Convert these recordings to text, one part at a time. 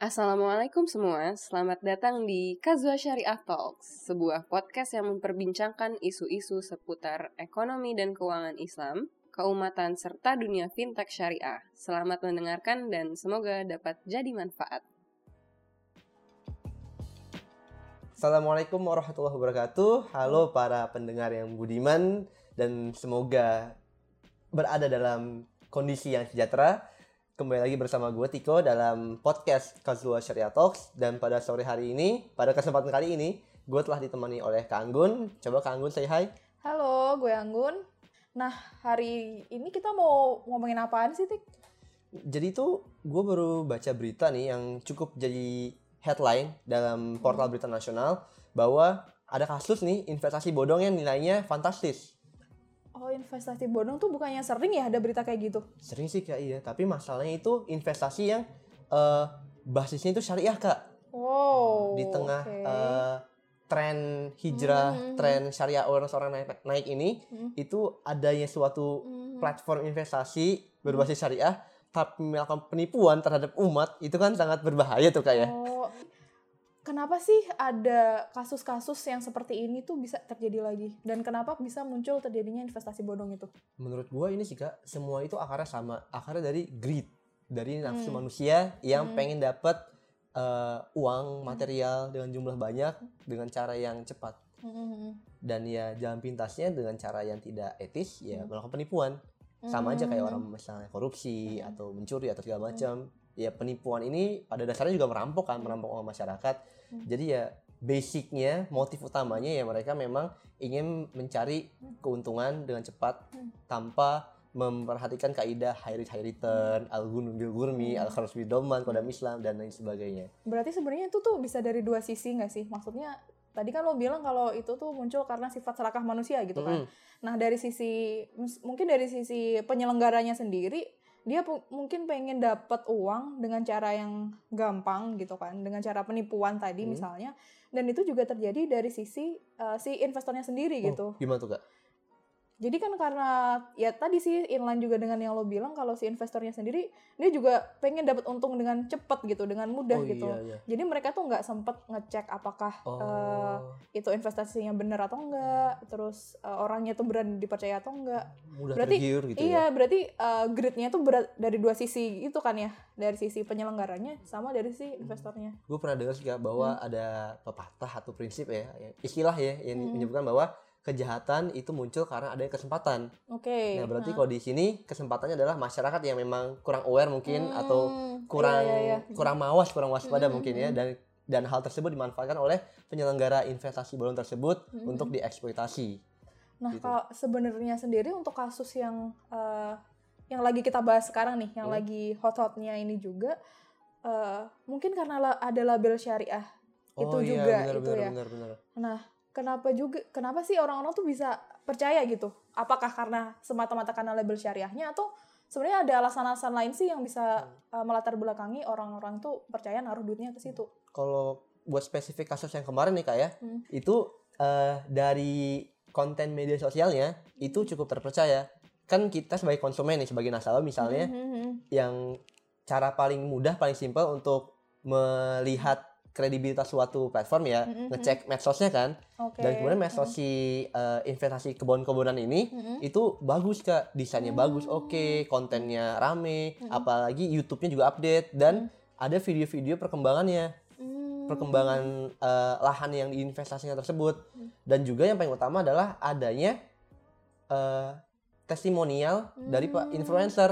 Assalamualaikum semua, selamat datang di Kazua Syariah Talks, sebuah podcast yang memperbincangkan isu-isu seputar ekonomi dan keuangan Islam, keumatan, serta dunia fintech syariah. Selamat mendengarkan dan semoga dapat jadi manfaat. Assalamualaikum warahmatullahi wabarakatuh. Halo para pendengar yang budiman dan semoga berada dalam kondisi yang sejahtera. Kembali lagi bersama gue Tiko dalam podcast Kazua Syariah Talks dan pada sore hari ini, pada kesempatan kali ini, gue telah ditemani oleh Kak Anggun. Coba Kak Anggun say hi. Halo, gue Anggun. Nah, hari ini kita mau ngomongin apaan sih, Tik? Jadi itu gue baru baca berita nih yang cukup jadi headline dalam portal berita nasional bahwa ada kasus nih investasi bodong yang nilainya fantastis. Oh, investasi bodong tuh bukannya sering ya ada berita kayak gitu? Sering sih kak iya, tapi masalahnya itu investasi yang eh, basisnya itu syariah kak. Wow. Di tengah oke. eh, tren hijrah, Hmm. tren syariah orang-orang naik, naik ini, Hmm. itu adanya suatu Hmm. platform investasi berbasis syariah, tapi melakukan penipuan terhadap umat, itu kan sangat berbahaya tuh kak ya. Oh, kenapa sih ada kasus-kasus yang seperti ini tuh bisa terjadi lagi? Dan kenapa bisa muncul terjadinya investasi bodong itu? Menurut gua ini sih kak, semua itu akarnya sama, akarnya dari greed, dari nafsu Hmm. manusia yang Hmm. pengen dapat eh, uang material dengan jumlah banyak dengan cara yang cepat. Hmm. dan ya jalan pintasnya dengan cara yang tidak etis ya Hmm. melakukan penipuan sama aja kayak Hmm. orang misalnya korupsi Hmm. atau mencuri atau segala macam ya penipuan ini pada dasarnya juga merampok kan merampok uang masyarakat Hmm. jadi ya basicnya motif utamanya ya mereka memang ingin mencari keuntungan dengan cepat Hmm. tanpa memperhatikan kaidah high risk high return al gunum bil gurmi Hmm. al kharus bil doman kodam islam dan lain sebagainya Berarti sebenarnya itu tuh bisa dari dua sisi nggak sih? Maksudnya tadi kan lo bilang kalau itu tuh muncul karena sifat serakah manusia gitu kan. Mm-mm. Nah dari sisi mungkin dari sisi penyelenggaranya sendiri dia mungkin pengen dapat uang dengan cara yang gampang gitu kan, dengan cara penipuan tadi Hmm. misalnya. Dan itu juga terjadi dari sisi uh, si investornya sendiri Oh, gitu. gimana tuh kak Jadi kan karena ya tadi sih inline juga dengan yang lo bilang kalau si investornya sendiri dia juga pengen dapat untung dengan cepat gitu, dengan mudah oh gitu. iya iya Jadi mereka tuh nggak sempet ngecek apakah oh eh, itu investasinya benar atau enggak, terus eh, orangnya tuh berani dipercaya atau enggak. mudah berarti- tergiur gitu iya, ya berarti eh, gridnya tuh berat dari dua sisi itu kan ya, dari sisi penyelenggaranya sama dari sisi investornya. gue pernah dengar sih Kak, bahwa Hmm. ada pepatah atau prinsip ya ya, istilah ya yang Hmm. menyebutkan bahwa kejahatan itu muncul karena ada kesempatan. Oke. Nah berarti Nah. kalau di sini kesempatannya adalah masyarakat yang memang kurang aware mungkin Hmm, atau kurang iya, iya, iya. kurang mawas kurang waspada Hmm, mungkin hmm, ya hmm. dan dan hal tersebut dimanfaatkan oleh penyelenggara investasi bodong tersebut Hmm, untuk hmm. dieksploitasi. Nah, gitu. kalau sebenarnya sendiri untuk kasus yang eh, yang lagi kita bahas sekarang nih, yang Hmm. lagi hot-hotnya ini juga eh, mungkin karena la- ada label syariah itu oh iya juga benar itu benar ya. benar benar. Nah, kenapa juga kenapa sih orang-orang tuh bisa percaya gitu? Apakah karena semata-mata karena label syariahnya atau sebenarnya ada alasan-alasan lain sih yang bisa Hmm. uh, melatar belakangi orang-orang tuh percaya naruh duitnya ke situ? Kalau buat spesifik kasus yang kemarin nih kak ya, Hmm. itu eh, dari konten media sosialnya itu cukup terpercaya. Kan kita sebagai konsumen nih, sebagai nasabah misalnya, Hmm, hmm, hmm. yang cara paling mudah, paling simpel untuk melihat kredibilitas suatu platform ya, Hmm, hmm, ngecek medsosnya kan. Oke. Dan kemudian medsos si eh, investasi kebun-kebunan ini Hmm, hmm. itu bagus kak, desainnya Hmm. bagus, oke, kontennya rame, Hmm. apalagi YouTube-nya juga update dan ada video-video perkembangannya Hmm. perkembangan eh, lahan yang diinvestasinya tersebut Hmm. dan juga yang paling utama adalah adanya eh, testimonial dari pak Hmm. influencer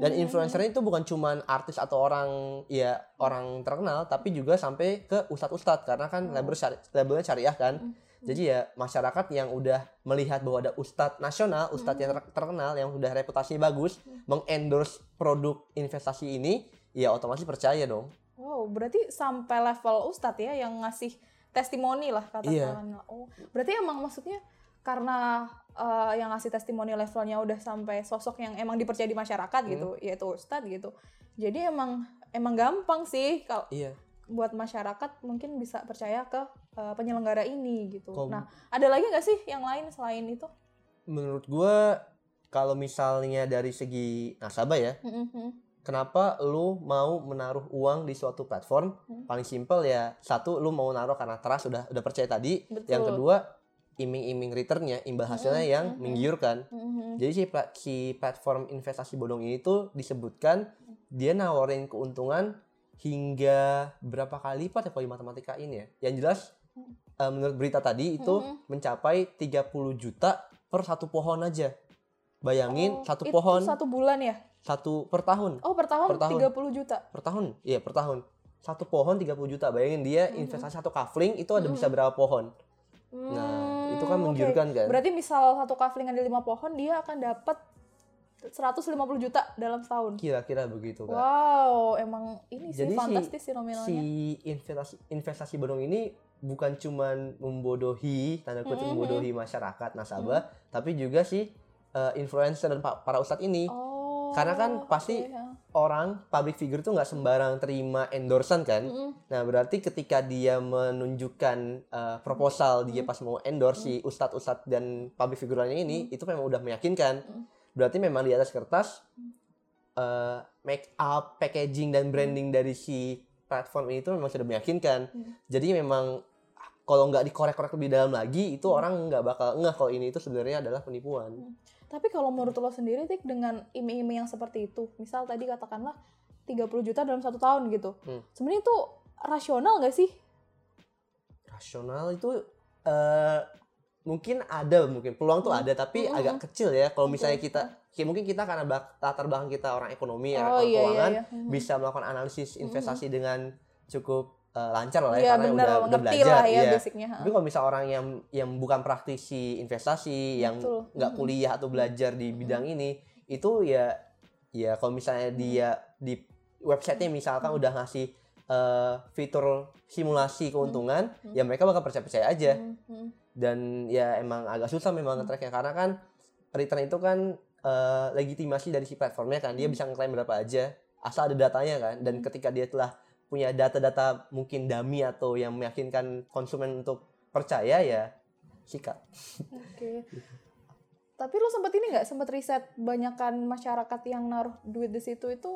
dan Hmm. influencernya itu bukan cuman artis atau orang ya orang terkenal tapi juga sampai ke ustadz-ustadz karena kan Oh. label syari- labelnya syariah kan Hmm. jadi ya masyarakat yang udah melihat bahwa ada ustadz nasional ustadz yang Hmm. ter- terkenal yang udah reputasinya bagus Hmm. mengendorse produk investasi ini ya otomatis percaya dong Wow, berarti sampai level ustadz ya yang ngasih testimoni lah Iya. katakan. Oh, berarti emang maksudnya karena eh, yang ngasih testimoni levelnya udah sampai sosok yang emang dipercaya di masyarakat Hmm. gitu, yaitu ustadz gitu. Jadi emang emang gampang sih kalau iya buat masyarakat mungkin bisa percaya ke eh, penyelenggara ini gitu. Kom- Nah, ada lagi nggak sih yang lain selain itu? menurut gua kalau misalnya dari segi nasabah ya Mm-mm. kenapa lu mau menaruh uang di suatu platform? Hmm. Paling simpel ya satu lu mau naruh karena trust sudah udah percaya tadi. Betul. Yang kedua iming-iming returnnya, imbal hasilnya Mm-mm, yang mm-mm. menggiurkan. Mhm. Jadi si, si platform investasi bodong ini tuh disebutkan dia nawarin keuntungan hingga berapa kali lipat ya kalau di matematika ini ya. Yang jelas Hmm. eh, menurut berita tadi itu Mhm. mencapai 30 juta per satu pohon aja. Bayangin Oh, satu itu pohon satu bulan ya? satu per tahun. Oh, per tahun, Per tahun. 30 juta. Per tahun. Iya, per tahun. Satu pohon 30 juta. Bayangin dia Mhm. investasi satu kafling itu ada Mhm. bisa berapa pohon. Hmm, Nah, itu kan oke. menggiurkan kan? Berarti misal satu kafling ada lima pohon, dia akan dapat 150 juta dalam setahun. Kira-kira begitu kan. Wow, emang ini sih Jadi si- fantastis sih nominalnya. si investasi investasi bodong ini bukan cuman membodohi tanda kutip Mhm. membodohi masyarakat nasabah tapi juga si uh, influencer dan pa- para ustadz ini Oh. Karena kan pasti- oke, ya. Orang public figure tuh nggak sembarang terima endorsean kan? Mm-mm. nah berarti ketika dia menunjukkan uh, proposal dia pas mau endorse si ustadz ustadz dan public figure lainnya ini itu memang udah meyakinkan. Mm. berarti memang di atas kertas uh, make up packaging dan branding dari si platform ini tuh memang sudah meyakinkan. Hmm. jadi memang kalau nggak dikorek-korek lebih dalam lagi itu orang nggak bakal ngeh kalau ini itu sebenarnya adalah penipuan Tapi kalau menurut lo sendiri, Tik, dengan iming-iming yang seperti itu, misal tadi katakanlah 30 juta dalam satu tahun gitu, Hmm. sebenarnya itu rasional nggak sih? rasional itu eh mungkin ada mungkin peluang tuh Hmm. ada tapi Hmm. agak kecil ya kalau misalnya kita ya mungkin kita karena bak- latar belakang kita orang ekonomi ya oh orang iya iya keuangan iya. Mhm. bisa melakukan analisis Hmm. investasi dengan cukup eh, lancar lah ya Iya karena benar, udah, udah belajar lah ya iya. basicnya. tapi kalau misal orang yang yang bukan praktisi investasi yang Betul. nggak Mhm. kuliah atau belajar di bidang ini itu ya ya kalau misalnya dia di websitenya misalkan udah ngasih eh, fitur simulasi keuntungan Hmm. ya mereka bakal percaya percaya aja Hmm, hmm. dan ya emang agak susah memang Hmm. nge-tracknya karena kan return itu kan eh, legitimasi dari si platformnya kan dia Hmm. bisa ngeklaim berapa aja asal ada datanya kan dan Hmm. ketika dia telah punya data-data mungkin dummy atau yang meyakinkan konsumen untuk percaya ya sikat Oke. Tapi lo sempet ini nggak sempet riset banyakan masyarakat yang naruh duit di situ itu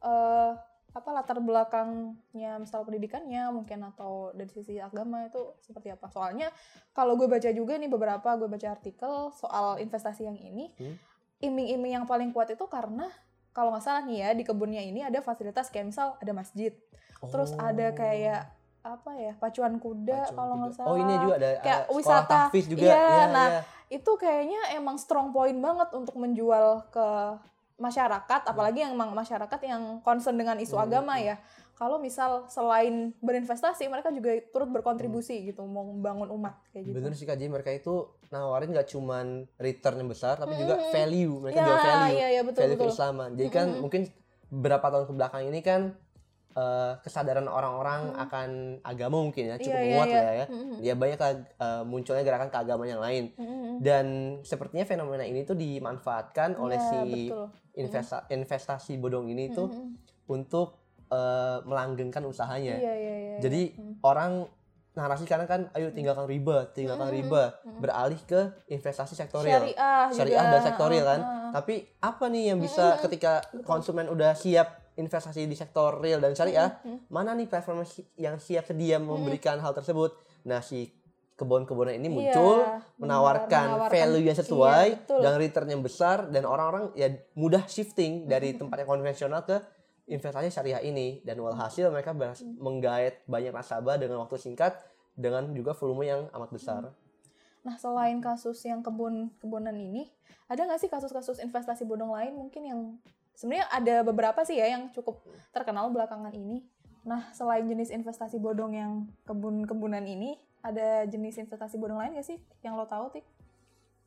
eh apa latar belakangnya misal pendidikannya mungkin atau dari sisi agama itu seperti apa? Soalnya kalau gue baca juga nih beberapa gue baca artikel soal investasi yang ini, Hmm. iming-iming yang paling kuat itu karena kalau nggak salah nih ya di kebunnya ini ada fasilitas kayak misal ada masjid, terus ada kayak apa ya pacuan kuda kalau nggak salah oh ini juga ada Kayak sekolah wisata. juga Iya, Iya, nah, iya. itu kayaknya emang strong point banget untuk menjual ke masyarakat, apalagi yang emang masyarakat yang concern dengan isu Hmm, agama hmm. ya. Kalau misal selain berinvestasi, mereka juga turut berkontribusi gitu, mau membangun umat kayak gitu. bener sih Kak Ji, mereka itu nawarin nggak cuman return yang besar tapi juga Mhm. value mereka ya, jual value iya, iya, betul, value betul. keislaman jadi kan Mhm. mungkin beberapa tahun ke belakang ini kan eh, kesadaran orang-orang Mhm. akan agama mungkin ya cukup Iya, iya, kuat iya. lah ya ya banyak eh, munculnya gerakan keagamaan yang lain mhm. dan sepertinya fenomena ini tuh dimanfaatkan oleh Iya, si betul. investa- investasi bodong ini tuh Mhm. untuk eh, melanggengkan usahanya Iya, iya, iya. Jadi, Mhm. orang narasi sekarang kan ayo tinggalkan riba tinggalkan Mhm, riba mhm. beralih ke investasi sektorial syariah, syariah juga. dan sektorial kan. Ah, tapi apa nih yang bisa Mhm. ketika Betul. konsumen udah siap investasi di sektor real dan syariah mhm. mana nih platform yang si- yang siap sedia memberikan hal tersebut nah si kebun-kebunan ini muncul Iya, benar, menawarkan, value yang sesuai Iya, betul. dan return yang besar dan orang-orang ya mudah shifting dari tempat yang konvensional ke investasi syariah ini dan walhasil mereka berhasil Mhm. menggait banyak nasabah dengan waktu singkat dengan juga volume yang amat besar. Nah, selain kasus yang kebun kebunan ini, ada nggak sih kasus-kasus investasi bodong lain mungkin yang sebenarnya ada beberapa sih ya yang cukup terkenal belakangan ini. Nah, selain jenis investasi bodong yang kebun-kebunan ini, ada jenis investasi bodong lain nggak sih yang lo tahu, Tik?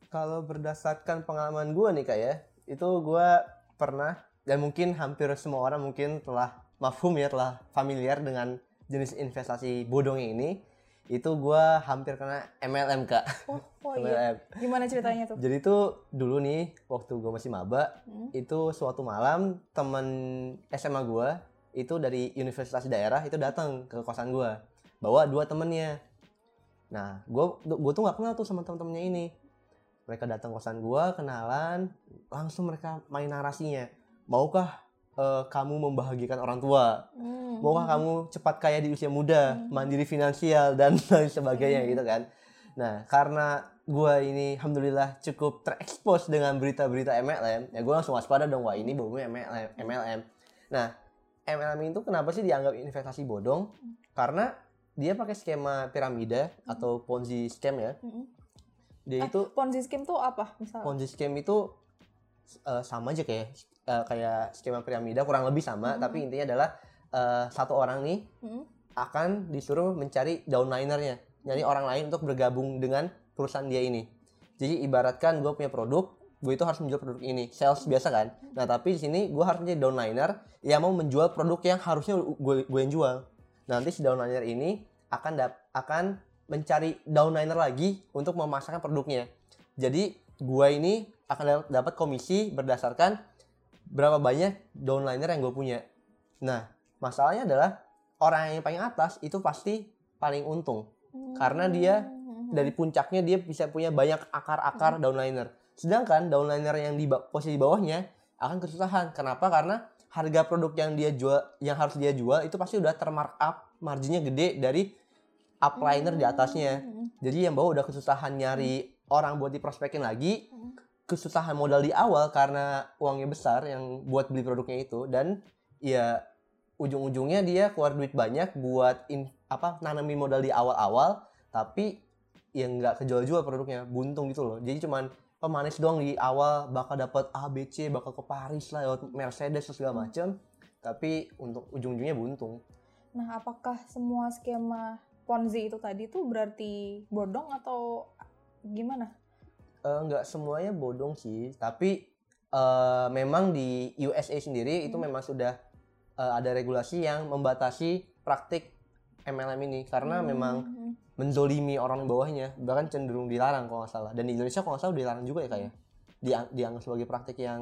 Kalau berdasarkan pengalaman gue nih kak ya, itu gue pernah dan mungkin hampir semua orang mungkin telah mafhum ya, telah familiar dengan jenis investasi bodong ini. Itu gue hampir kena MLM kak. Oh, oh iya. MLM. Gimana ceritanya tuh? Jadi tuh dulu nih waktu gue masih maba, Hmm. itu suatu malam temen SMA gue itu dari universitas daerah itu datang ke kosan gue, bawa dua temennya. Nah, gue gue tuh nggak kenal tuh sama temen-temennya ini. Mereka datang kosan gue, kenalan, langsung mereka main narasinya. Maukah eh, kamu membahagiakan orang tua? Hmm. maukah kamu cepat kaya di usia muda mandiri finansial dan lain sebagainya gitu kan? Nah karena gue ini alhamdulillah cukup terekspos dengan berita-berita MLM ya gue langsung waspada dong wah ini baunya MLM MLM nah MLM itu kenapa sih dianggap investasi bodong? Karena dia pakai skema piramida atau ponzi scam ya. Mm-mm. dia Eh, itu Ponzi scheme tuh apa misalnya? Ponzi scam itu eh, sama aja kayak eh, kayak skema piramida kurang lebih sama Mhm. tapi intinya adalah eh, satu orang nih Mm-mm. akan disuruh mencari downlinernya nyari orang lain untuk bergabung dengan perusahaan dia ini. Jadi ibaratkan gue punya produk gue itu harus menjual produk ini. Sales biasa kan? Nah tapi di sini gue harus menjadi downliner yang mau menjual produk yang harusnya gue gue yang jual. Nanti si downliner ini akan dap- akan mencari downliner lagi untuk memasarkan produknya. Jadi gue ini akan dap- dapat komisi berdasarkan berapa banyak downliner yang gue punya nah masalahnya adalah orang yang paling atas itu pasti paling untung Karena dia Hmm. dari puncaknya dia bisa punya banyak akar-akar downliner. Sedangkan downliner yang di posisi bawahnya akan kesusahan. Kenapa? Karena harga produk yang dia jual yang harus dia jual itu pasti udah termarkup marginnya gede dari upliner di atasnya. Hmm. Jadi yang bawah udah kesusahan nyari orang buat diprospekin lagi. Kesusahan modal di awal karena uangnya besar yang buat beli produknya itu dan ya ujung-ujungnya dia keluar duit banyak buat in, apa nanamin modal di awal-awal tapi yang nggak kejual-jual produknya buntung gitu loh. Jadi cuman pemanis doang di awal bakal dapat A B C bakal ke Paris lah lewat Mercedes segala macam tapi untuk ujung-ujungnya buntung. Nah, apakah semua skema Ponzi itu tadi tuh berarti bodong atau gimana? Eh, nggak semuanya bodong sih tapi eh, memang di USA sendiri itu Hmm. memang sudah eh, ada regulasi yang membatasi praktik MLM ini karena Hmm. memang menzolimi orang bawahnya bahkan cenderung dilarang kalau nggak salah dan di Indonesia kalau nggak salah dilarang juga ya kayak Diang- dianggap sebagai praktik yang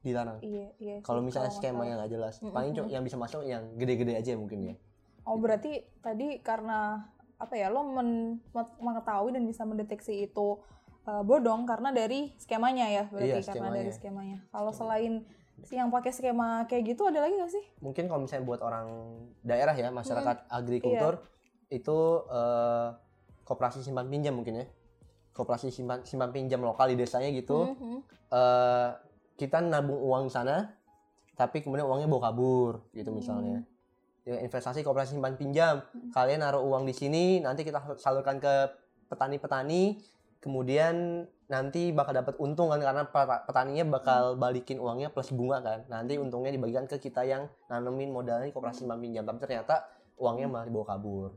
dilarang Iya, iya. kalau misalnya skema yang nggak jelas Mm-mm. paling cuma yang bisa masuk yang gede-gede aja mungkin ya Oh, berarti tadi karena apa ya? Lo men- mengetahui dan bisa mendeteksi itu uh, bodong karena dari skemanya ya, berarti Iya, karena skemanya. dari skemanya. Kalau selain si yang pakai skema kayak gitu ada lagi gak sih? mungkin kalau misalnya buat orang daerah ya masyarakat Hmm. agrikultur Iya. itu eh, koperasi simpan pinjam mungkin ya koperasi simpan simpan pinjam lokal di desanya gitu Mhm. eh, kita nabung uang di sana tapi kemudian uangnya bawa kabur gitu Hmm. misalnya ya, investasi koperasi simpan pinjam kalian naruh uang di sini nanti kita salurkan ke petani-petani kemudian nanti bakal dapat untung kan karena peta- petaninya bakal balikin uangnya plus bunga kan. Nanti untungnya dibagikan ke kita yang nanemin modalnya di koperasi simpan pinjam tapi ternyata uangnya malah dibawa kabur.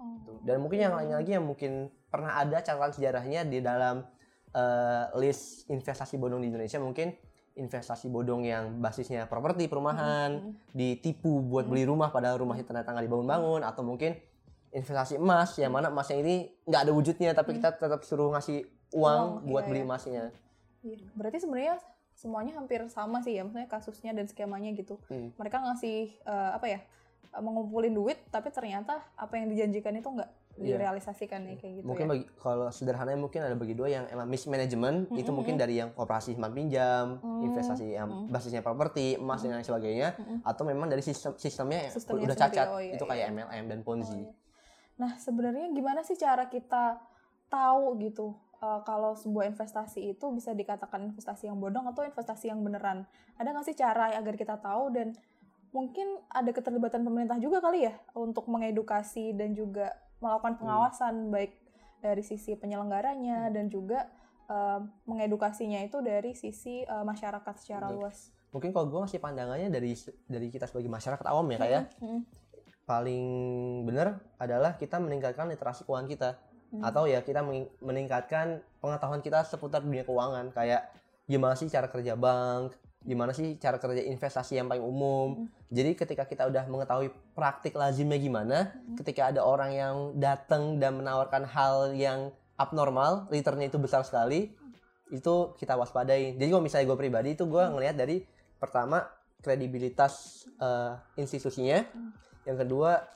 Oh. Gitu. dan mungkin yang lainnya lagi yang mungkin pernah ada catatan sejarahnya di dalam eh, list investasi bodong di Indonesia mungkin investasi bodong yang basisnya properti perumahan ditipu buat beli rumah padahal rumahnya ternyata nggak dibangun-bangun atau mungkin investasi emas yang mana emasnya ini nggak ada wujudnya tapi kita tetap suruh ngasih uang Uang, buat iya, beli iya. emasnya Iya. Berarti sebenarnya semuanya hampir sama sih ya, maksudnya kasusnya dan skemanya gitu. Hmm. Mereka ngasih eh, apa ya, eh, mengumpulin duit, tapi ternyata apa yang dijanjikan itu nggak Iya. direalisasikan ya kayak gitu mungkin ya. bagi kalau sederhananya mungkin ada bagi dua yang emang mismanagement itu Mm-mm. mungkin dari yang koperasi simpan pinjam Mm, investasi yang mm. basisnya properti emas dan lain sebagainya Mm-mm. atau memang dari sistem sistemnya Sistemnya udah cacat oh iya, itu kayak iya. MLM dan Oh, Ponzi iya. Nah, sebenarnya gimana sih cara kita tahu gitu eh, kalau sebuah investasi itu bisa dikatakan investasi yang bodong atau investasi yang beneran? Ada nggak sih cara agar kita tahu dan mungkin ada keterlibatan pemerintah juga kali ya untuk mengedukasi dan juga melakukan pengawasan baik dari sisi penyelenggaranya dan juga eh, mengedukasinya itu dari sisi eh, masyarakat secara Betul. luas. mungkin kalau gue ngasih pandangannya dari dari kita sebagai masyarakat awam ya kayak Mm-mm. Paling benar adalah kita meningkatkan literasi keuangan kita. Hmm. atau ya kita meningkatkan pengetahuan kita seputar dunia keuangan. Kayak gimana sih cara kerja bank gimana sih cara kerja investasi yang paling umum. Jadi ketika kita udah mengetahui praktik lazimnya gimana ketika ada orang yang datang dan menawarkan hal yang abnormal returnnya itu besar sekali itu kita waspadai. Jadi kalau misalnya gue pribadi itu gue ngelihat dari pertama kredibilitas eh, institusinya yang kedua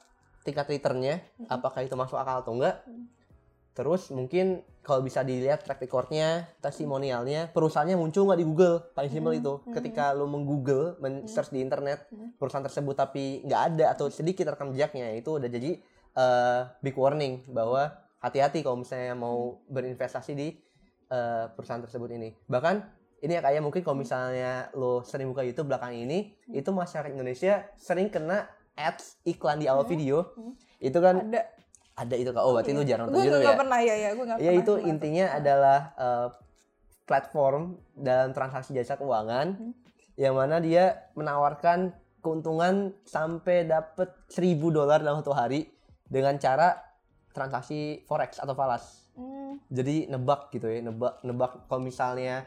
tingkat returnnya apakah itu masuk akal atau enggak. Terus mungkin kalau bisa dilihat track recordnya testimonialnya perusahaannya muncul nggak di Google? Paling simpel Hmm, itu. Hmm. ketika lu menggoogle men search di internet Hmm. perusahaan tersebut tapi nggak ada atau sedikit rekam jejaknya itu udah jadi eh, big warning bahwa hati-hati kalau misalnya mau berinvestasi di eh, perusahaan tersebut ini. Bahkan ini ya kayak mungkin kalau misalnya lo sering buka YouTube belakang ini itu masyarakat Indonesia sering kena ads iklan di awal Hmm. video Hmm. itu kan ada ada itu kak oh berarti iya. lu jarang nonton gue YouTube ya pernah ya ya gue nggak ya pernah itu nonton. intinya adalah eh, platform dalam transaksi jasa keuangan Hmm. yang mana dia menawarkan keuntungan sampai dapat 1000 dolar dalam satu hari dengan cara transaksi forex atau falas. Hmm, Jadi nebak gitu ya, nebak nebak kalau misalnya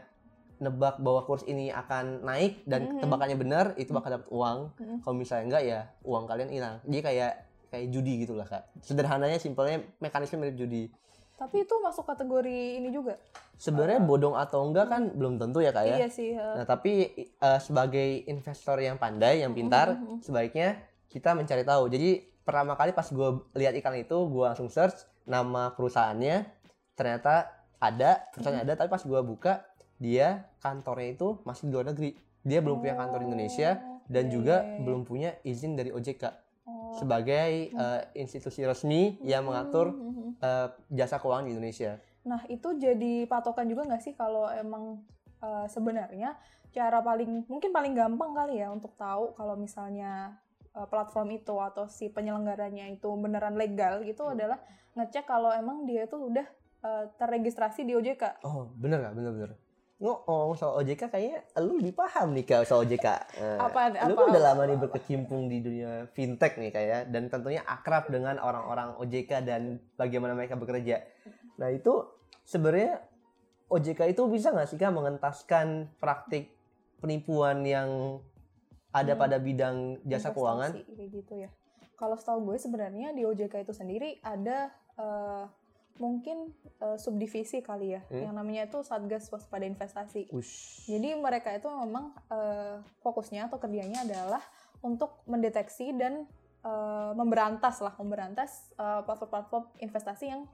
nebak bahwa kurs ini akan naik dan Mhm. tebakannya benar itu bakal dapat uang. Mhm. Kalau misalnya enggak ya uang kalian hilang. Jadi kayak kayak judi gitu lah kak. Sederhananya simpelnya mekanisme mirip judi. tapi itu masuk kategori ini juga Sebenarnya bodong atau enggak kan belum tentu ya kak ya. iya sih eh. Nah, tapi eh, sebagai investor yang pandai, yang pintar, Mhm. sebaiknya kita mencari tahu. Jadi pertama kali pas gue lihat iklan itu, gue langsung search nama perusahaannya. Ternyata ada, perusahaannya ada, tapi pas gue buka, dia kantornya itu masih di luar negeri. Dia belum punya kantor di Indonesia dan iya, juga belum punya izin dari OJK Oh. sebagai eh, institusi resmi yang mengatur Hmm, hmm, hmm. eh, jasa keuangan di Indonesia. Nah, itu jadi patokan juga nggak sih kalau emang uh, sebenarnya cara paling mungkin paling gampang kali ya untuk tahu kalau misalnya uh, platform itu atau si penyelenggaranya itu beneran legal gitu Hmm. adalah ngecek kalau emang dia itu udah uh, terregistrasi di OJK. Oh, bener nggak? Bener-bener. Ngomong soal OJK kayaknya lu lebih paham nih kak soal OJK. Nah, Apa- lu kan udah lama nih berkecimpung di dunia fintech nih kayak dan tentunya akrab dengan orang-orang OJK dan bagaimana mereka bekerja. Nah itu sebenarnya OJK itu bisa nggak sih kak mengentaskan praktik penipuan yang ada Hmm. pada bidang jasa keuangan? Investasi, kayak gitu ya. Kalau setahu gue sebenarnya di OJK itu sendiri ada uh, mungkin uh, subdivisi kali ya, Hmm. yang namanya itu Satgas Waspada Investasi. Ush. Jadi mereka itu memang eh, fokusnya atau kerjanya adalah untuk mendeteksi dan eh, memberantas lah, memberantas platform-platform investasi yang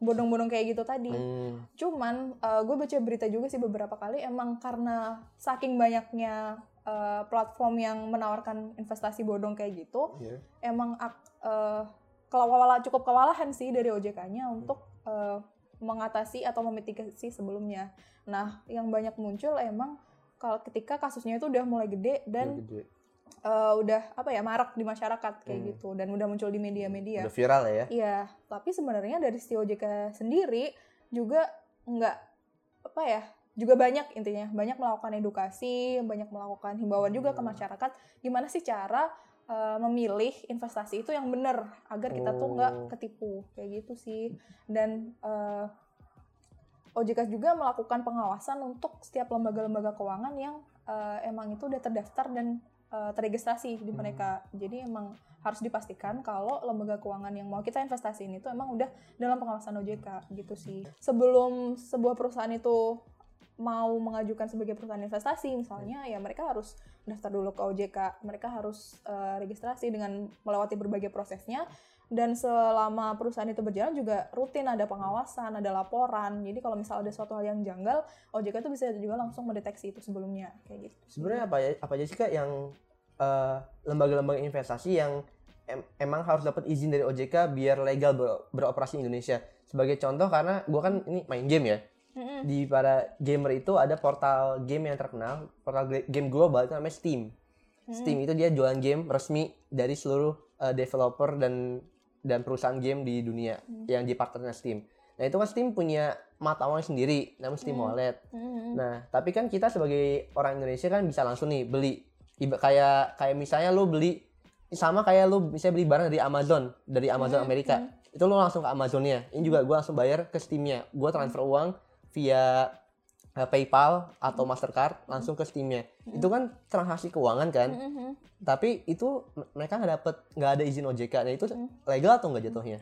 bodong-bodong kayak gitu tadi. Hmm. Cuman eh, gue baca berita juga sih beberapa kali emang karena saking banyaknya eh, platform yang menawarkan investasi bodong kayak gitu, Iya. emang eh, kewala cukup kewalahan sih dari OJK-nya untuk eh, mengatasi atau memitigasi sebelumnya. Nah, yang banyak muncul emang kalau ketika kasusnya itu udah mulai gede dan Gede. eh, udah apa ya marak di masyarakat kayak Hmm. gitu dan udah muncul di media-media. Udah viral ya. Iya, tapi sebenarnya dari si OJK sendiri juga nggak apa ya, juga banyak intinya, banyak melakukan edukasi, banyak melakukan himbauan juga ke Hmm. masyarakat gimana sih cara uh, memilih investasi itu yang benar agar kita tuh nggak Oh. ketipu kayak gitu sih. Dan uh, OJK juga melakukan pengawasan untuk setiap lembaga-lembaga keuangan yang uh, emang itu udah terdaftar dan uh, terregistrasi di Hmm. mereka. Jadi emang harus dipastikan kalau lembaga keuangan yang mau kita investasiin itu emang udah dalam pengawasan OJK gitu sih. Sebelum sebuah perusahaan itu mau mengajukan sebagai perusahaan investasi misalnya ya mereka harus daftar dulu ke OJK. Mereka harus eh, registrasi dengan melewati berbagai prosesnya dan selama perusahaan itu berjalan juga rutin ada pengawasan, ada laporan. Jadi kalau misal ada suatu hal yang janggal, OJK itu bisa juga langsung mendeteksi itu sebelumnya kayak gitu. Sebenarnya apa ya apa aja sih kak yang eh, lembaga-lembaga investasi yang em- emang harus dapat izin dari OJK biar legal ber- beroperasi di Indonesia. Sebagai contoh karena gua kan ini main game ya. Mm-mm. Di para gamer itu ada portal game yang terkenal, portal game global itu namanya Steam. Steam itu dia jualan game resmi dari seluruh eh, developer dan dan perusahaan game di dunia Hmm. yang di partnernya Steam. Nah itu kan Steam punya mata uang sendiri, namanya Steam Hmm. Wallet. Mm-mm. Nah, tapi kan kita sebagai orang Indonesia kan bisa langsung nih beli. Iba, kayak kayak misalnya lu beli sama kayak lu bisa beli barang dari Amazon, dari Amazon Hmm, Amerika. hmm. Itu lu langsung ke Amazonnya. Ini juga gua langsung bayar ke Steamnya. Gua transfer uang via eh, PayPal atau Mastercard langsung ke Steamnya. Itu kan transaksi keuangan kan. Mm-mm. Tapi itu mereka nggak dapet nggak ada izin OJK. Nah itu Hmm. legal atau nggak jatuhnya?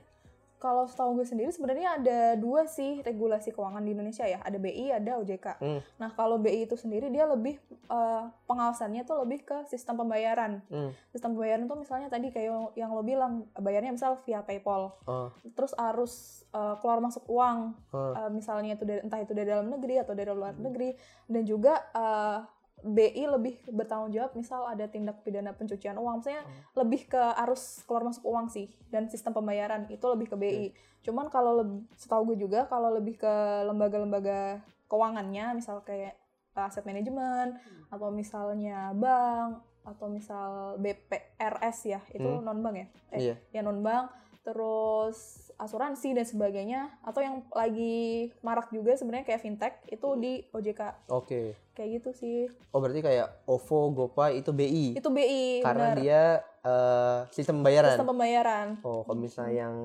Kalau setahu gue sendiri sebenarnya ada dua sih regulasi keuangan di Indonesia ya. Ada BI, ada OJK. Hmm. Nah, kalau BI itu sendiri dia lebih eh, pengawasannya tuh lebih ke sistem pembayaran. Hmm. Sistem pembayaran tuh misalnya tadi kayak yang lo bilang bayarnya misal via PayPal. Oh, Terus arus eh, keluar masuk uang oh. eh, misalnya itu dari, entah itu dari dalam negeri atau dari luar negeri dan juga eh, BI lebih bertanggung jawab misal ada tindak pidana pencucian uang misalnya lebih ke arus keluar masuk uang sih dan sistem pembayaran itu lebih ke BI cuman kalau setahu gue juga kalau lebih ke lembaga-lembaga keuangannya misal kayak aset manajemen atau misalnya bank atau misal BPRS ya itu Hmm. non bank ya? Eh, Iya. ya non bank terus asuransi dan sebagainya atau yang lagi marak juga sebenarnya kayak fintech itu di OJK Oke. kayak gitu sih Oh berarti kayak OVO, GoPay itu BI. itu BI Karena benar. dia eh, sistem pembayaran. sistem pembayaran Oh, kalau misalnya yang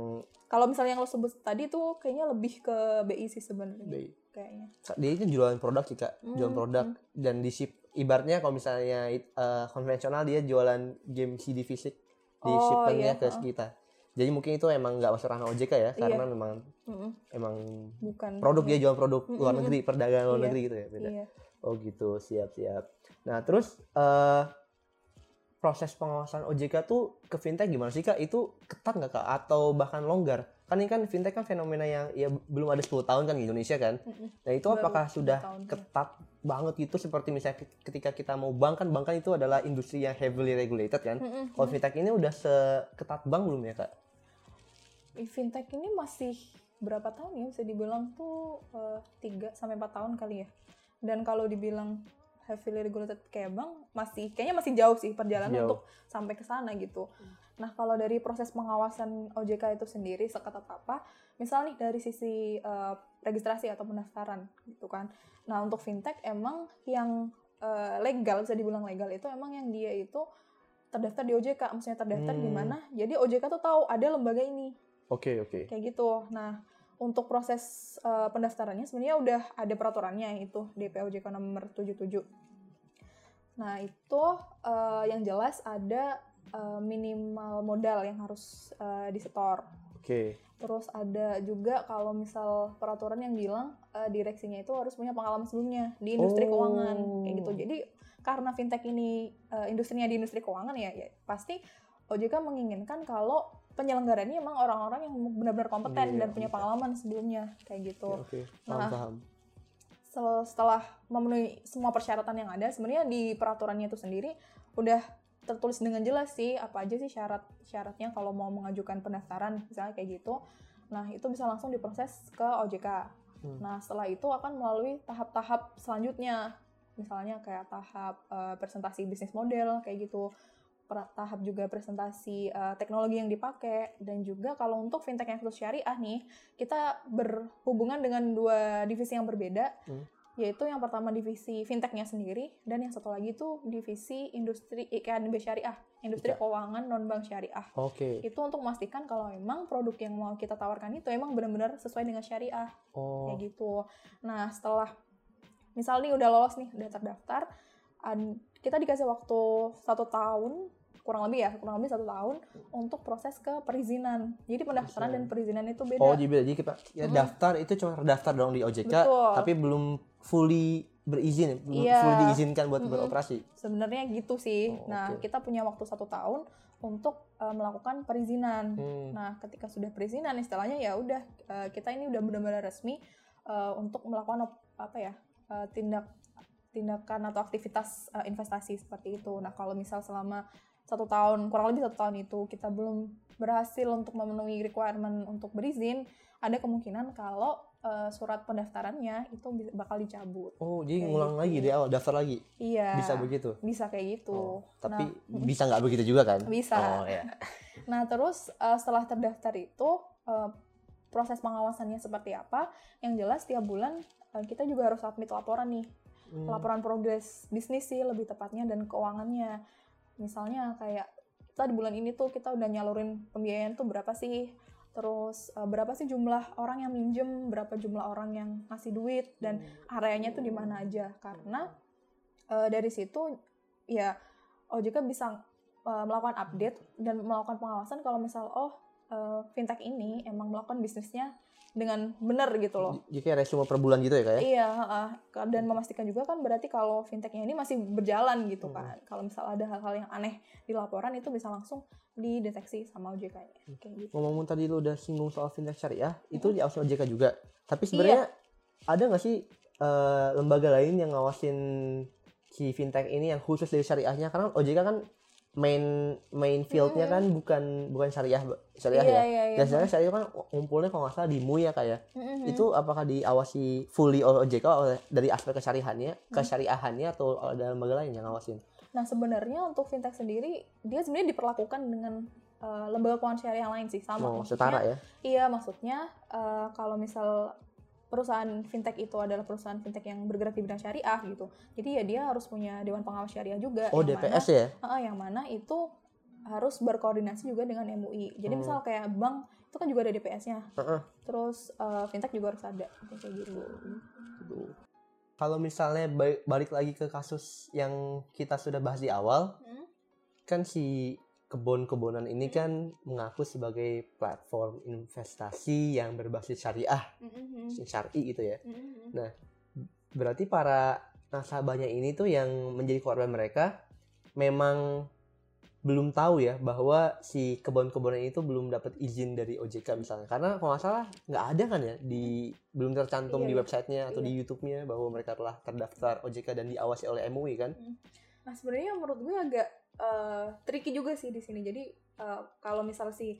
kalau misalnya yang lo sebut tadi tuh kayaknya lebih ke BI sih sebenarnya BI. kayaknya dia itu jualan produk sih kak, jualan Hmm, produk dan di ship ibaratnya kalau misalnya eh, konvensional dia jualan game CD fisik di Oh, shipmentnya iya, ke kita. Jadi mungkin itu emang nggak masuk ranah OJK ya, Iya. karena memang Mm-mm, emang bukan produk dia jualan produk Mm, luar mm, negeri, perdagangan luar Iya. negeri gitu ya beda. iya Oh gitu, siap siap. Nah terus eh proses pengawasan OJK tuh ke fintech gimana sih kak? Itu ketat nggak kak? Atau bahkan longgar? Kan ini kan fintech kan fenomena yang ya belum ada 10 tahun kan di Indonesia kan? Mm-mm. Nah itu Baru apakah 10 sudah tahun, iya. ketat banget gitu seperti misalnya ketika kita mau bank kan bank kan itu adalah industri yang heavily regulated kan? Mm-mm. Kalau fintech ini udah seketat bank belum ya kak? Ih, fintech ini masih berapa tahun ya? Bisa dibilang tuh eh, tiga sampai empat tahun kali ya. Dan kalau dibilang heavily regulated kayak bank masih kayaknya masih jauh sih perjalanan Jauh. untuk sampai ke sana gitu. Nah kalau dari proses pengawasan OJK itu sendiri seketat apa? Misal nih dari sisi eh, registrasi atau pendaftaran gitu kan. Nah untuk fintech emang yang eh, legal bisa dibilang legal itu emang yang dia itu terdaftar di OJK maksudnya terdaftar di Hmm. mana? Jadi OJK tuh tahu ada lembaga ini Oke oke. kayak gitu. Nah, untuk proses eh, pendaftarannya sebenarnya udah ada peraturannya itu DPOJK nomor 77. Nah, itu eh, yang jelas ada eh, minimal modal yang harus eh, disetor. Oke. Terus ada juga kalau misal peraturan yang bilang eh, direksinya itu harus punya pengalaman sebelumnya di industri Oh. keuangan kayak gitu. Jadi karena fintech ini eh, industrinya di industri keuangan ya, ya pasti OJK menginginkan kalau penyelenggaranya emang orang-orang yang benar-benar kompeten Iya, dan punya pengalaman sebelumnya kayak gitu. Oke. Paham Nah, paham. Setelah memenuhi semua persyaratan yang ada, sebenarnya di peraturannya itu sendiri udah tertulis dengan jelas sih apa aja sih syarat-syaratnya kalau mau mengajukan pendaftaran misalnya kayak gitu. Nah, itu bisa langsung diproses ke OJK. Hmm. Nah, setelah itu akan melalui tahap-tahap selanjutnya. Misalnya kayak tahap eh, presentasi bisnis model kayak gitu. Per- tahap juga presentasi eh, teknologi yang dipakai dan juga kalau untuk fintech yang khusus syariah nih, kita berhubungan dengan dua divisi yang berbeda. Hmm. Yaitu yang pertama divisi fintechnya sendiri dan yang satu lagi itu divisi industri IKNB syariah, industri Ika. keuangan non bank syariah Oke. itu untuk memastikan kalau emang produk yang mau kita tawarkan itu emang benar-benar sesuai dengan syariah Oh. kayak gitu. Nah setelah misal nih udah lolos nih udah terdaftar, ad- kita dikasih waktu satu tahun kurang lebih ya kurang lebih satu tahun untuk proses ke perizinan. Jadi pendaftaran dan perizinan itu beda. Oh, jadi jadi kita ya, Mm-mm. daftar itu cuma terdaftar dong di OJK, Betul. tapi belum fully berizin, belum Iya. fully diizinkan buat Mm-mm. beroperasi. Sebenarnya gitu sih. Oh, nah oke. kita punya waktu satu tahun untuk eh, melakukan perizinan. Hmm. Nah, ketika sudah perizinan, istilahnya ya udah eh, kita ini udah benar-benar resmi eh, untuk melakukan op- apa ya eh, tindak tindakan atau aktivitas eh, investasi seperti itu. Nah, kalau misal selama satu tahun kurang lebih satu tahun itu kita belum berhasil untuk memenuhi requirement untuk berizin, ada kemungkinan kalau eh, surat pendaftarannya itu bakal dicabut. Oh, jadi Kayak ngulang gitu. lagi dari awal daftar lagi. Iya. Bisa begitu. Bisa kayak gitu. Oh, tapi Nah, bisa nggak begitu juga kan? Bisa. Oh, ya. Nah, terus eh, setelah terdaftar itu eh, proses pengawasannya seperti apa? Yang jelas tiap bulan eh, kita juga harus submit laporan nih, Hmm. laporan progres bisnis sih lebih tepatnya dan keuangannya. Misalnya kayak kita di bulan ini tuh kita udah nyalurin pembiayaan tuh berapa sih? Terus eh, berapa sih jumlah orang yang minjem, berapa jumlah orang yang ngasih duit dan areanya tuh di mana aja karena eh, dari situ ya OJK bisa uh, melakukan update dan melakukan pengawasan kalau misal oh uh, fintech ini emang melakukan bisnisnya dengan benar gitu loh. Jadi kayak resume per bulan gitu ya kayak? Iya, uh, dan memastikan juga kan berarti kalau fintechnya ini masih berjalan gitu Hmm. kan. Kalau misal ada hal-hal yang aneh di laporan itu bisa langsung dideteksi sama OJK-nya. Hmm. Kayak gitu. Ngomong tadi lu udah singgung soal fintech syariah, itu Hmm. diawasi OJK juga. Tapi sebenarnya ada nggak sih eh, lembaga lain yang ngawasin si fintech ini yang khusus dari syariahnya? Karena OJK kan main main fieldnya kan bukan bukan syariah syariah Iya, ya. Dan sebenarnya syariah kan ngumpulnya kalau nggak salah di MUI ya kayak. Mm-mm. Itu apakah diawasi fully oleh OJK oleh dari aspek kesyariahannya, Hmm. kesyariahannya atau ada lembaga lain yang ngawasin? Nah sebenarnya untuk fintech sendiri dia sebenarnya diperlakukan dengan uh, lembaga keuangan syariah lain sih sama. Oh, Maksudnya- setara ya. Iya maksudnya uh, kalau misal perusahaan fintech itu adalah perusahaan fintech yang bergerak di bidang syariah gitu. Jadi ya dia harus punya dewan pengawas syariah juga. Oh, DPS mana, ya? Heeh, yang mana itu harus berkoordinasi juga dengan MUI. Jadi Hmm. misal kayak bank itu kan juga ada DPS-nya. Heeh. Terus uh, fintech juga harus ada kayak gitu. Gitu. Kalau misalnya ba- balik lagi ke kasus yang kita sudah bahas di awal, Hmm. kan si kebun-kebunan ini kan mengaku sebagai platform investasi yang berbasis syariah, Mm-mm. syari gitu ya. Mm-mm. Berarti para nasabahnya ini tuh yang menjadi korban mereka memang belum tahu ya bahwa si kebun-kebunan itu belum dapat izin dari OJK misalnya. Karena kalau nggak salah nggak ada kan ya di belum tercantum Iya, di iya. websitenya atau Iya. di YouTube-nya bahwa mereka telah terdaftar OJK dan diawasi oleh MUI kan. Nah sebenarnya menurut gue agak eh, tricky juga sih di sini. Jadi eh, kalau misal si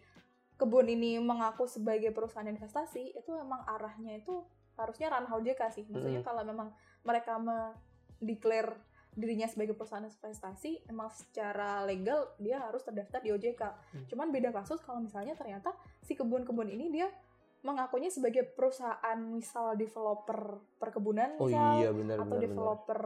kebun ini mengaku sebagai perusahaan investasi, itu emang arahnya itu harusnya ranah OJK sih. Maksudnya Mm. kalau memang mereka mendeklar dirinya sebagai perusahaan investasi, emang secara legal dia harus terdaftar di OJK. Hmm. Cuman beda kasus kalau misalnya ternyata si kebun-kebun ini dia mengakunya sebagai perusahaan misal developer perkebunan Oh misal iya benar atau benar. benar. developer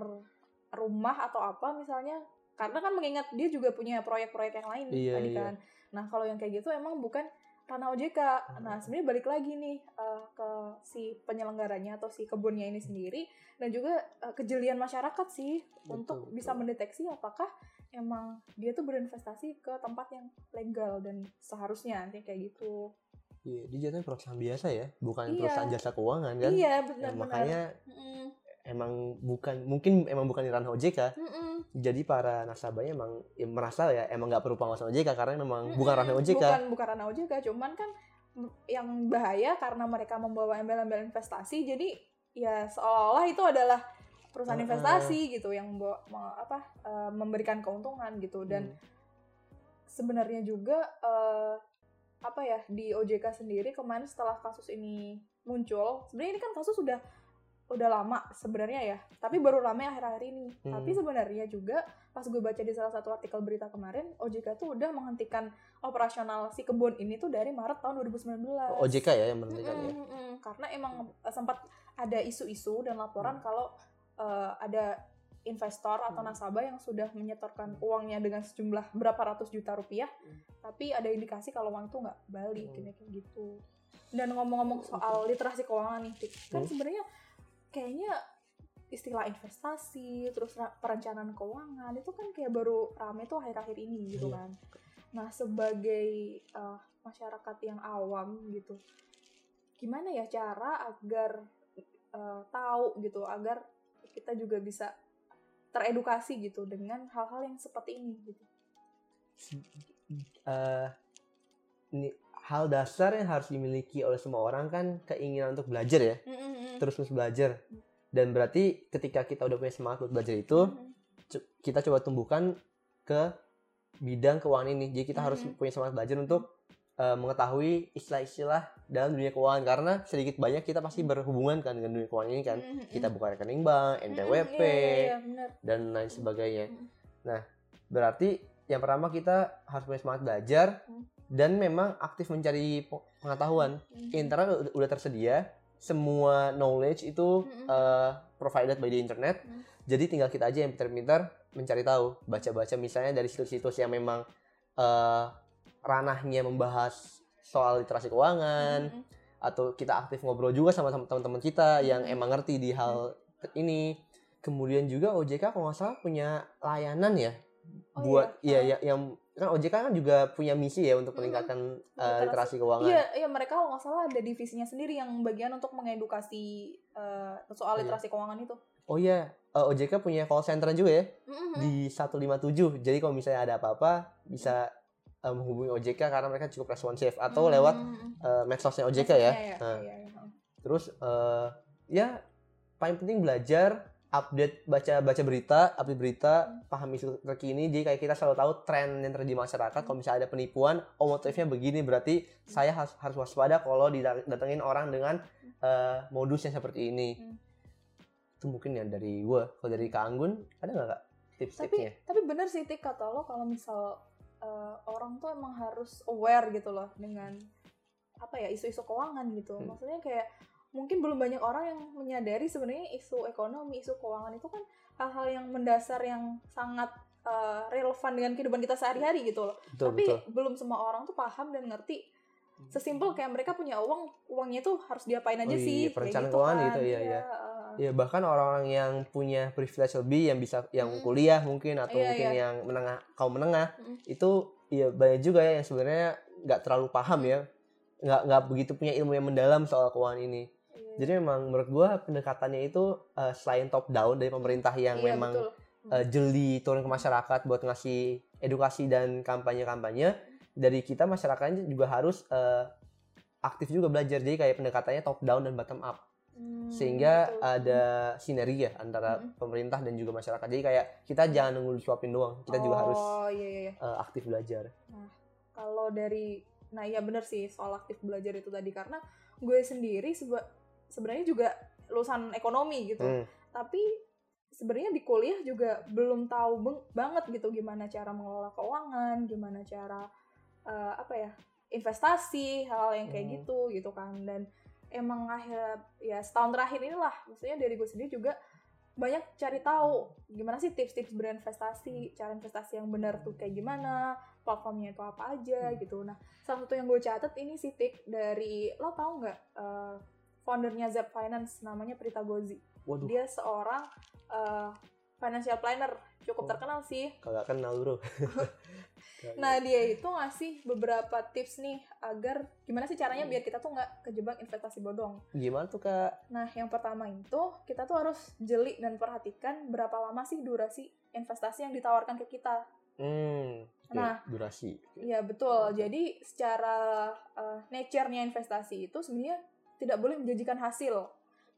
rumah atau apa misalnya karena kan mengingat dia juga punya proyek-proyek yang lain Iya, tadi iya. kan nah kalau yang kayak gitu emang bukan ranah OJK nah sebenarnya balik lagi nih eh, ke si penyelenggaranya atau si kebunnya ini sendiri dan juga eh, kejelian masyarakat sih Betul, untuk betul. bisa mendeteksi apakah emang dia tuh berinvestasi ke tempat yang legal dan seharusnya kayak kayak gitu Iya, dia jatuhnya perusahaan biasa ya, bukan Iya. perusahaan jasa keuangan kan. iya Ya, benar-benar makanya Mm-mm. Emang bukan mungkin emang bukan di ranah OJK. Mm-mm. Jadi para nasabahnya emang ya, merasa ya emang nggak perlu pengawasan OJK karena memang Mm-mm. bukan ranah OJK. Bukan bukan ranah OJK, cuman kan yang bahaya karena mereka membawa embel-embel investasi, jadi ya seolah-olah itu adalah perusahaan Uh-uh. investasi gitu yang membawa, me- apa eh, memberikan keuntungan gitu dan Hmm. sebenarnya juga eh, apa ya di OJK sendiri kemarin setelah kasus ini muncul, sebenarnya ini kan kasus sudah udah lama sebenarnya ya, tapi baru rame akhir-akhir ini. Hmm. Tapi sebenarnya juga pas gue baca di salah satu artikel berita kemarin, OJK tuh udah menghentikan operasional si kebun ini tuh dari Maret tahun 2019. Oh, OJK ya yang menentukan ya. Mm-mm, mm-mm. Karena emang sempat ada isu-isu dan laporan kalau eh, ada investor atau Hmm. nasabah yang sudah menyetorkan uangnya dengan sejumlah berapa ratus juta rupiah, Hmm. tapi ada indikasi kalau uang itu nggak balik Hmm. kayak gitu. Dan ngomong-ngomong soal literasi keuangan nih, kan Hmm. sebenarnya kayaknya istilah investasi, terus perencanaan keuangan itu kan kayak baru rame tuh akhir-akhir ini gitu Iya. kan. Nah sebagai eh, masyarakat yang awam gitu, gimana ya cara agar eh, tahu gitu, agar kita juga bisa teredukasi gitu dengan hal-hal yang seperti ini gitu. Eh, ini hal dasar yang harus dimiliki oleh semua orang kan keinginan untuk belajar ya, terus terus belajar. Dan berarti ketika kita udah punya semangat buat belajar itu, kita coba tumbuhkan ke bidang keuangan ini. Jadi kita harus punya semangat belajar untuk uh, mengetahui istilah-istilah dalam dunia keuangan karena sedikit banyak kita pasti berhubungan kan dengan dunia keuangan ini kan. Kita buka rekening bank, NPWP, iya, iya, iya, dan lain sebagainya. Mm. Nah, berarti yang pertama kita harus punya semangat belajar Mm. Dan memang aktif mencari pe- pengetahuan. Mm. Internet udah- udah tersedia, semua knowledge itu Mm-mm. uh, provided by the internet. Mm. Jadi tinggal kita aja yang pintar-pintar mencari tahu, baca-baca misalnya dari situs-situs yang memang uh, ranahnya membahas soal literasi keuangan Mm-mm. atau kita aktif ngobrol juga sama tem- teman-teman kita yang Mm. emang ngerti di hal ini. Kemudian juga OJK kalau nggak salah punya layanan ya Oh, buat iya. iya ya yang kan OJK kan juga punya misi ya untuk meningkatkan uh, Literasi. keuangan. Iya, iya mereka kalau nggak salah ada divisinya sendiri yang bagian untuk mengedukasi eh, soal Iya. literasi keuangan itu. Oh iya, uh, OJK punya call center juga ya Mhm. di 157. Jadi kalau misalnya ada apa-apa bisa uh, menghubungi OJK karena mereka cukup responsif atau lewat Mhm. uh, medsosnya OJK Maksudnya ya. ya, Nah, iya, iya. Terus uh, ya paling penting belajar update baca baca berita, update berita, paham isu terkini. Jadi kayak kita selalu tahu tren yang terjadi di masyarakat. Kalau misalnya ada penipuan, oh motifnya begini, berarti saya harus harus waspada kalau didatengin orang dengan uh, modus yang seperti ini. Hmm. Itu mungkin yang dari gua. Kalau dari Kak Anggun ada nggak kak tips-tipsnya? Tapi tapi bener sih Tik kata lo kalau misal eh, orang tuh emang harus aware gitu loh dengan apa ya isu-isu keuangan gitu. Hmm. Maksudnya kayak mungkin belum banyak orang yang menyadari sebenarnya isu ekonomi, isu keuangan itu kan hal-hal yang mendasar yang sangat eh, relevan dengan kehidupan kita sehari-hari gitu loh. Betul Tapi betul. belum semua orang tuh paham dan ngerti sesimpel kayak mereka punya uang, uangnya tuh harus diapain aja Oh iya, sih. perencanaan keuangan gitu, iya, iya. eh. Ya bahkan orang-orang yang punya privilege lebih yang bisa yang Mm. kuliah mungkin atau Iya, mungkin iya. yang menengah kaum menengah Mm. itu ya banyak juga ya yang sebenarnya nggak terlalu paham ya nggak nggak begitu punya ilmu yang mendalam soal keuangan ini. Jadi memang menurut gua pendekatannya itu eh, selain top down dari pemerintah yang Iya, memang betul. eh, jeli turun ke masyarakat buat ngasih edukasi dan kampanye-kampanye dari kita masyarakatnya juga harus eh, aktif juga belajar jadi kayak pendekatannya top down dan bottom up Hmm, sehingga betul. ada sinergi ya antara Mm-mm. pemerintah dan juga masyarakat jadi kayak kita jangan nunggu disuapin doang kita juga harus Oh iya iya. iya. eh, aktif belajar Kalau dari nah iya bener sih soal aktif belajar itu tadi karena gue sendiri seba- sebenarnya juga lulusan ekonomi gitu. Hmm. Tapi sebenarnya di kuliah juga belum tahu banget gitu gimana cara mengelola keuangan, gimana cara eh, apa ya? investasi, hal-hal yang kayak Hmm. gitu gitu kan. Dan emang akhir ya setahun terakhir inilah maksudnya dari gue sendiri juga banyak cari tahu gimana sih tips-tips berinvestasi, cara investasi yang benar tuh kayak gimana, platformnya itu apa aja gitu. Nah, salah satu yang gue catat ini sih Tik dari lo tau nggak eh, foundernya Zep Finance namanya Prita Gozi. waduh Dia seorang eh, financial planner cukup Oh. terkenal sih. kagak kenal bro Nah dia itu ngasih beberapa tips nih agar gimana sih caranya biar kita tuh nggak kejebak investasi bodong. gimana tuh kak Nah, yang pertama itu kita tuh harus jeli dan perhatikan berapa lama sih durasi investasi yang ditawarkan ke kita. hmm oke, Nah. durasi. Iya betul. Jadi secara uh, nature-nya investasi itu sebenarnya tidak boleh menjanjikan hasil.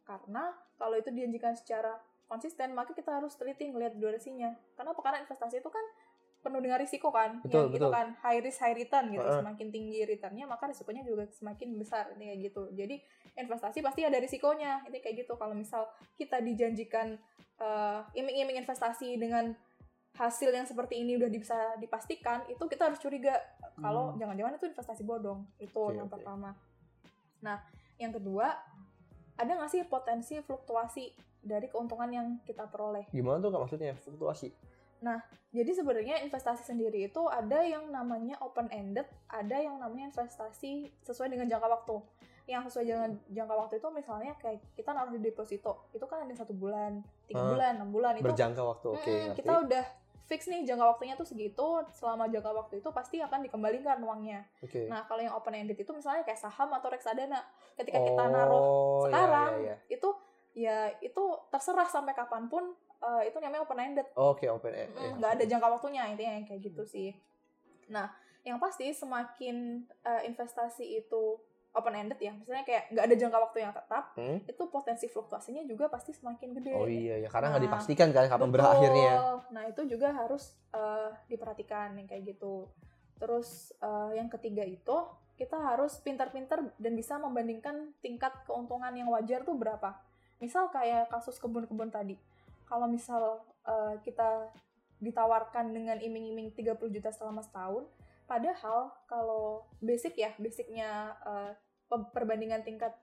Karena kalau itu dijanjikan secara konsisten, maka kita harus teliti ngelihat durasinya. Karena apa? Karena investasi itu kan penuh dengan risiko kan. Betul, yang itu betul. kan high risk high return gitu. Heeh. Semakin tinggi returnnya, maka risikonya juga semakin besar ini kayak gitu. Jadi investasi pasti ada risikonya. Ini kayak gitu. Kalau misal kita dijanjikan uh, iming-iming investasi dengan hasil yang seperti ini udah bisa dipastikan, itu kita harus curiga kalau Hmm. jangan-jangan itu investasi bodong. Itu Oke, yang oke. pertama. Nah, yang kedua, ada nggak sih potensi fluktuasi dari keuntungan yang kita peroleh? gimana tuh kak maksudnya fluktuasi Jadi sebenarnya investasi sendiri itu ada yang namanya open ended, ada yang namanya investasi sesuai dengan jangka waktu. Yang sesuai dengan jangka waktu itu misalnya kayak kita naruh di deposito, itu kan ada satu bulan, tiga Ah, bulan, enam bulan itu berjangka waktu oke ngerti kita udah fix nih jangka waktunya tuh segitu, selama jangka waktu itu pasti akan dikembalikan uangnya. oke Nah, kalau yang open ended itu misalnya kayak saham atau reksadana. Ketika kita naruh Oh, ya, sekarang ya, ya. itu ya itu terserah sampai kapan pun eh, itu namanya open ended. oke open eh, eh, Mm, nggak ada jangka waktunya intinya yang kayak gitu sih. Nah, yang pasti semakin eh, investasi itu open ended ya, misalnya kayak nggak ada jangka waktu yang tetap, Hmm? itu potensi fluktuasinya juga pasti semakin gede. oh iya ya karena nggak Nah, dipastikan kan kapan Betul. berakhirnya Nah itu juga harus eh, diperhatikan yang kayak gitu. Terus eh, yang ketiga itu kita harus pintar-pintar dan bisa membandingkan tingkat keuntungan yang wajar tuh berapa. Misal kayak kasus kebun-kebun tadi. Kalau misal eh, kita ditawarkan dengan iming-iming 30 juta selama setahun, padahal kalau basic ya, basicnya pe- perbandingan tingkat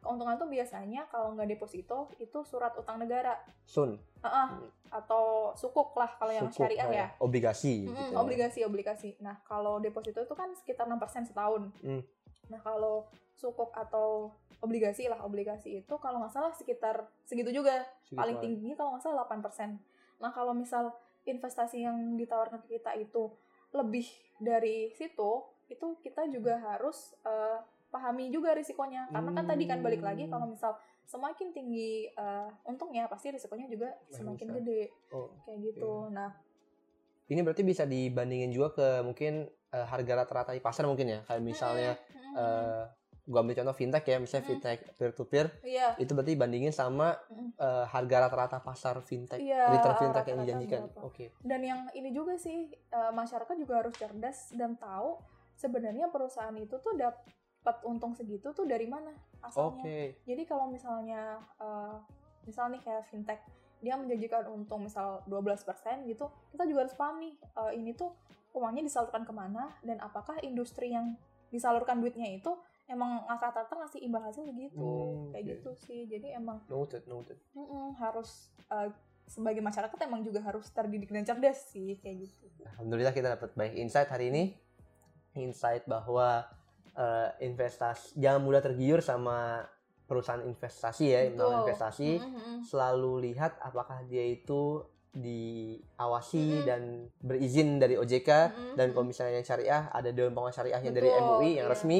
keuntungan tuh biasanya kalau nggak deposito itu surat utang negara sun Heeh, atau sukuk lah kalau yang sukuk, syariah ya. obligasi Mm, gitu ya. obligasi obligasi. Nah kalau deposito itu kan sekitar 6% setahun. Hmm. Nah kalau sukuk atau obligasi lah obligasi itu kalau nggak salah sekitar segitu juga. Segitu Paling tinggi kalau nggak salah 8%. Nah kalau misal investasi yang ditawarkan ke kita itu lebih dari situ itu kita juga harus uh, pahami juga risikonya karena kan tadi kan balik lagi Hmm. kalau misal semakin tinggi uh, untungnya pasti risikonya juga semakin besar. gede Oh, kayak gitu nah ini berarti bisa dibandingin juga ke mungkin eh, harga rata-rata di pasar mungkin ya. Kayak misalnya mm, eh gua ambil contoh fintech ya, misalnya Mm. fintech peer to peer itu berarti bandingin sama Mm. eh, harga rata-rata pasar fintech, Iya, return fintech yang rata-rata dijanjikan. berapa. Oke. dan yang ini juga sih uh, masyarakat juga harus cerdas dan tahu sebenarnya perusahaan itu tuh dapat untung segitu tuh dari mana asalnya Oke. Jadi kalau misalnya uh, misal nih kayak fintech dia menjanjikan untung misal 12% gitu, kita juga harus paham nih uh, ini tuh uangnya disalurkan ke mana dan apakah industri yang disalurkan duitnya itu emang rata-rata ngasih imbal hasil segitu Hmm, kayak oke. gitu sih. Jadi emang Noted, noted. mm-mm, harus uh, sebagai masyarakat emang juga harus terdidik dan cerdas sih kayak gitu. Alhamdulillah kita dapat banyak insight hari ini. Insight bahwa eh, investasi jangan mudah tergiur sama perusahaan investasi ya, Betul. menawarkan investasi. Mm-mm. Selalu lihat apakah dia itu diawasi Mm-mm. dan berizin dari OJK Mm-mm. dan kalau misalnya yang syariah ada dewan pengawas syariahnya dari Betul, MUI yang iya. resmi.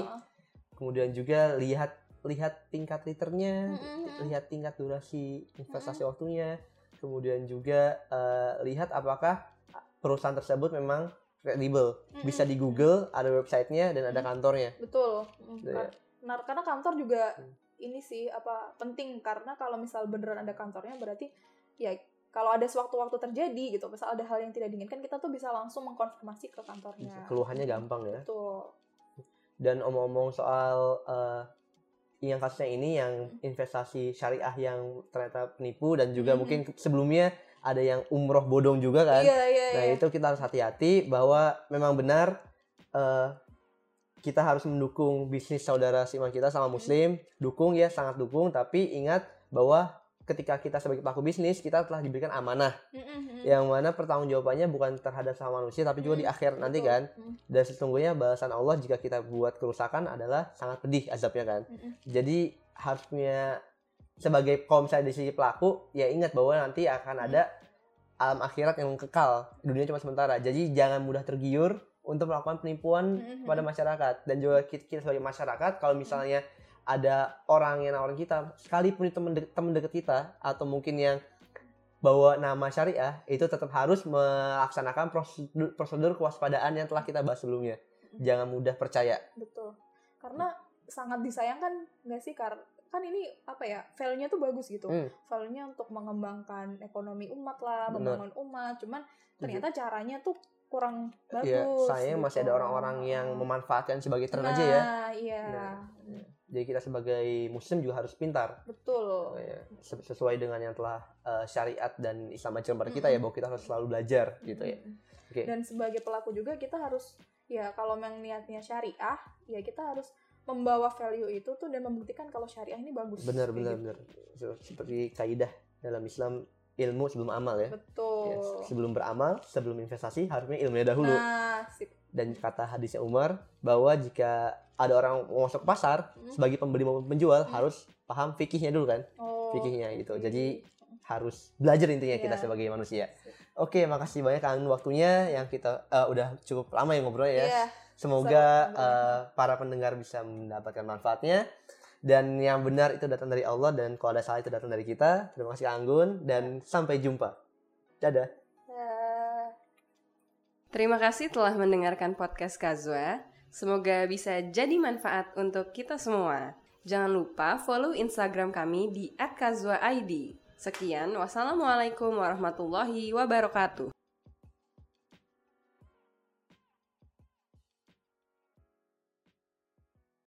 Kemudian juga lihat lihat tingkat returnnya, Mm-mm. lihat tingkat durasi investasi waktunya, kemudian juga eh, lihat apakah perusahaan tersebut memang kredibel. Mm-mm. Bisa di Google, ada websitenya dan ada Mm. kantornya. Betul. Mm, Nah, karena kantor juga Hmm. ini sih apa penting karena kalau misal beneran ada kantornya berarti ya kalau ada sewaktu-waktu terjadi gitu, misal ada hal yang tidak diinginkan kita tuh bisa langsung mengkonfirmasi ke kantornya. Keluhannya gampang ya. Betul. Dan omong-omong soal eh, yang kasusnya ini yang investasi syariah yang ternyata penipu dan juga Mhm. mungkin sebelumnya ada yang umroh bodong juga kan. Iya, iya, Nah iya. itu kita harus hati-hati bahwa memang benar eh, kita harus mendukung bisnis saudara seiman kita sama muslim, dukung ya sangat dukung, tapi ingat bahwa ketika kita sebagai pelaku bisnis kita telah diberikan amanah Mm, mm, mm. yang mana pertanggungjawabannya bukan terhadap sama manusia tapi juga di Hmm, akhir nanti kan. Mm, Dan sesungguhnya balasan Allah jika kita buat kerusakan adalah sangat pedih azabnya kan. mm, mm. Jadi harus punya sebagai kalau misalnya di sisi pelaku ya ingat bahwa nanti akan ada alam akhirat yang kekal dunia cuma sementara jadi jangan mudah tergiur untuk melakukan penipuan Mhm. pada masyarakat dan juga kita, kita sebagai masyarakat kalau misalnya ada orang yang nawarin kita sekalipun itu teman deket, teman deket kita atau mungkin yang bawa nama syariah itu tetap harus melaksanakan prosedur, prosedur kewaspadaan yang telah kita bahas sebelumnya. Jangan mudah percaya. Betul. Karena sangat disayangkan nggak sih kar? Kan ini apa ya value-nya tuh bagus gitu. Hmm. value-nya untuk mengembangkan ekonomi umat lah Bener. membangun umat. Cuman ternyata caranya tuh kurang bagus ya sayang masih ada gitu. orang-orang yang memanfaatkan sebagai tren nah, aja ya. Iya. Nah, jadi kita sebagai muslim juga harus pintar betul Ya, ses- sesuai dengan yang telah uh, syariat dan Islam ajarkan pada kita ya Mm-mm. bahwa kita harus selalu belajar gitu ya. Oke. dan sebagai pelaku juga kita harus ya kalau memang niatnya syariah ya kita harus membawa value itu tuh dan membuktikan kalau syariah ini bagus Benar benar gitu. benar. Se- Seperti kaidah dalam Islam ilmu sebelum amal ya. betul Ya, sebelum beramal, sebelum investasi harusnya ilmunya dahulu. nah sip. Dan kata hadisnya Umar bahwa jika ada orang mau masuk pasar Hmm. sebagai pembeli maupun penjual Hmm. harus paham fikihnya dulu kan. oh Fikihnya gitu. oke. Jadi harus belajar intinya kita Iya. sebagai manusia. Sip. Oke, makasih banyak Kang waktunya yang kita eh, udah cukup lama ya ngobrol ya. Iya. Semoga eh, para pendengar bisa mendapatkan manfaatnya dan yang benar itu datang dari Allah dan kalau ada salah itu datang dari kita. Terima kasih Kang Anggun dan sampai jumpa. Dadah. Terima kasih telah mendengarkan podcast Kazwa. Semoga bisa jadi manfaat untuk kita semua. Jangan lupa follow Instagram kami di @kazwa_id. Sekian, wassalamualaikum warahmatullahi wabarakatuh.